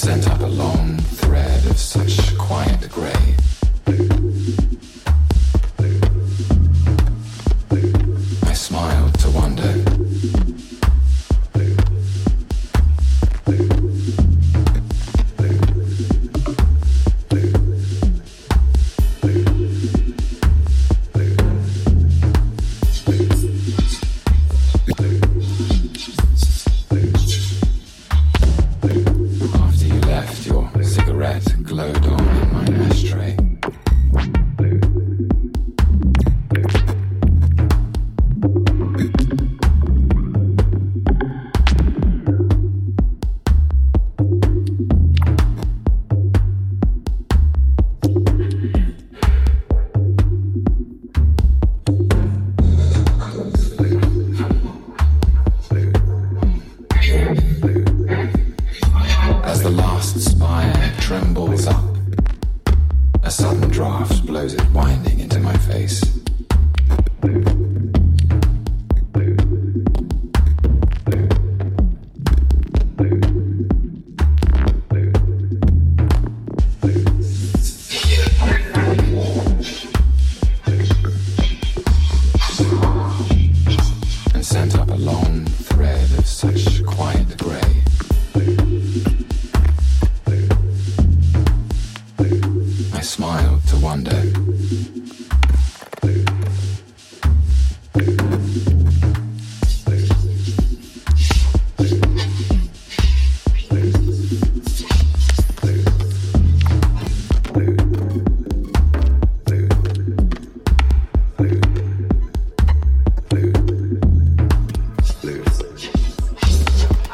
sent up a long thread of such quiet grey.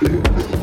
Yeah.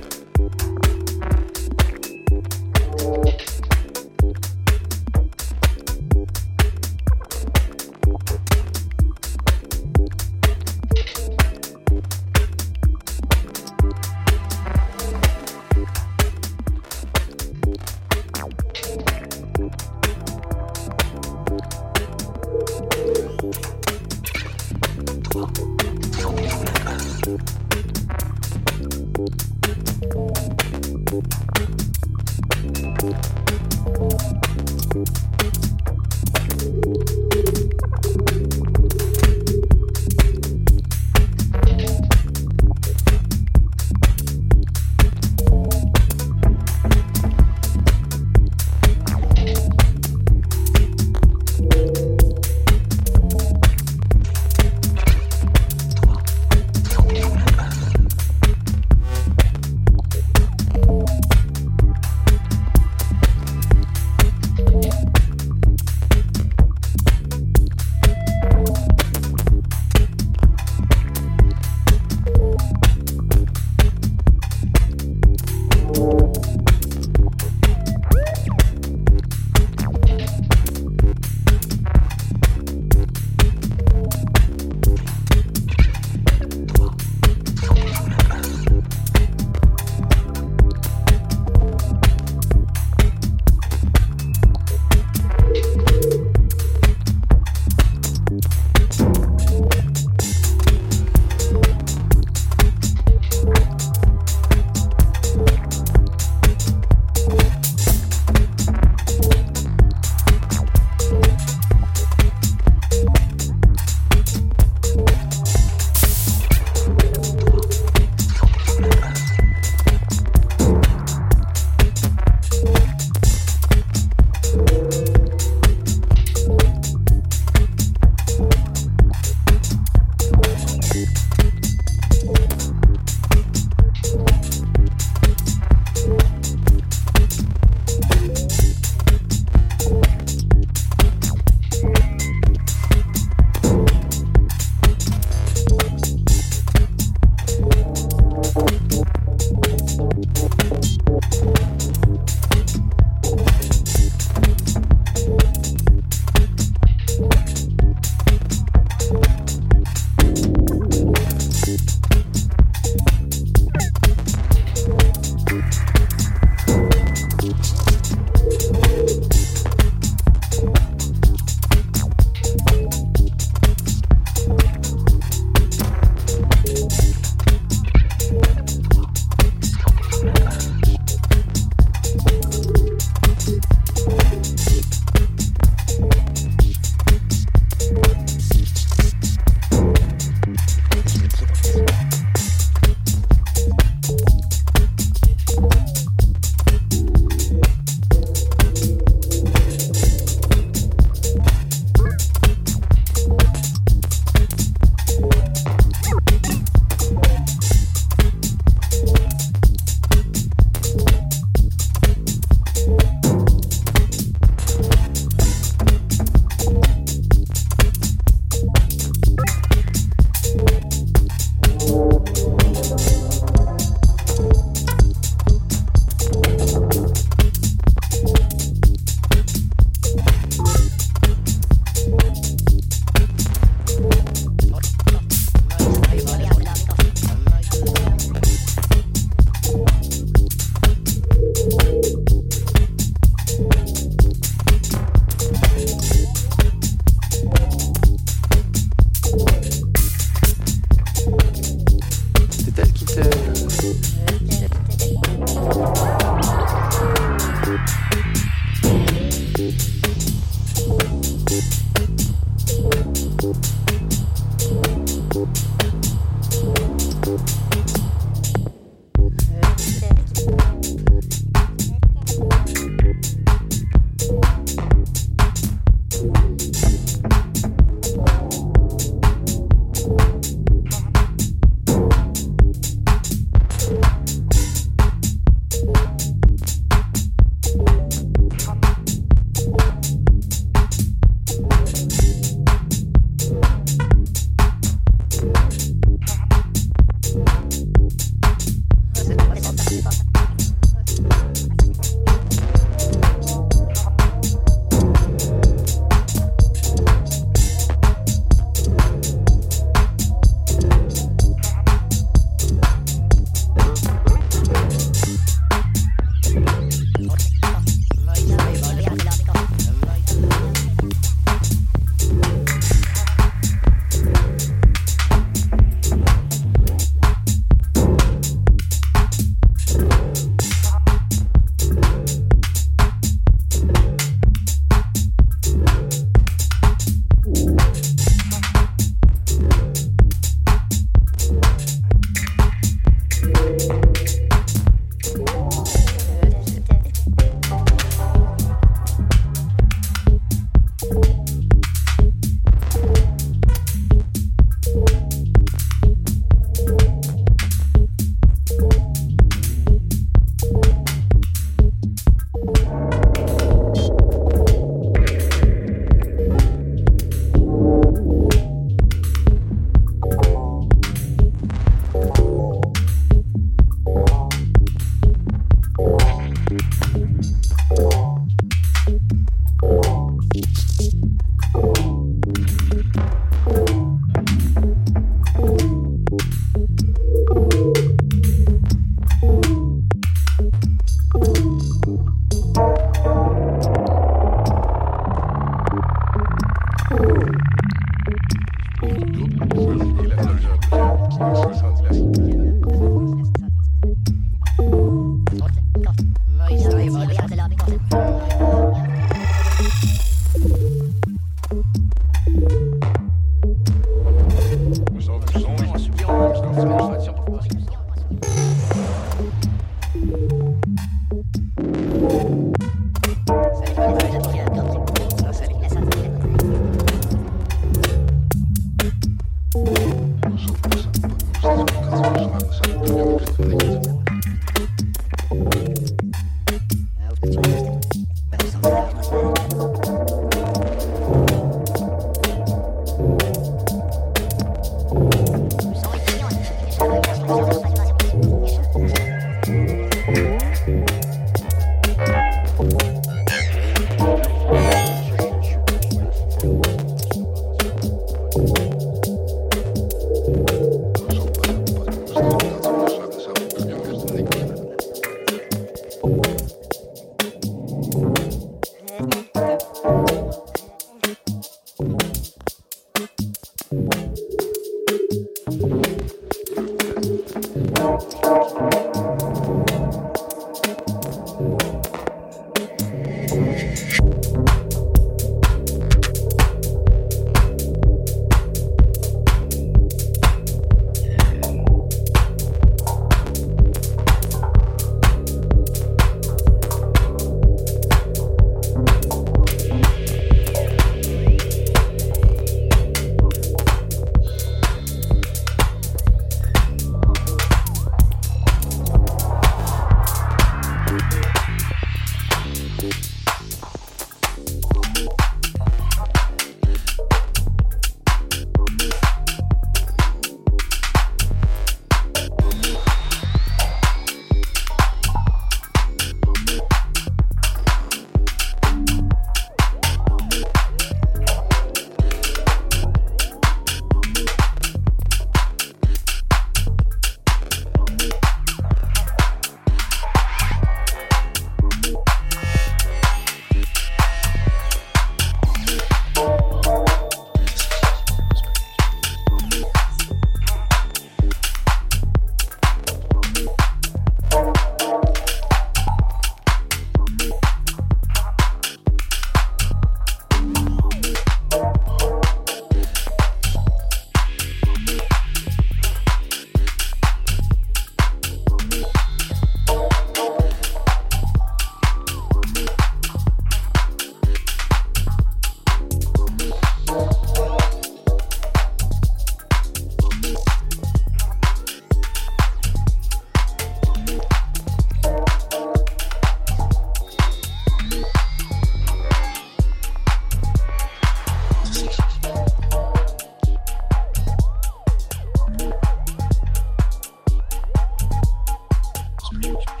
мьюте.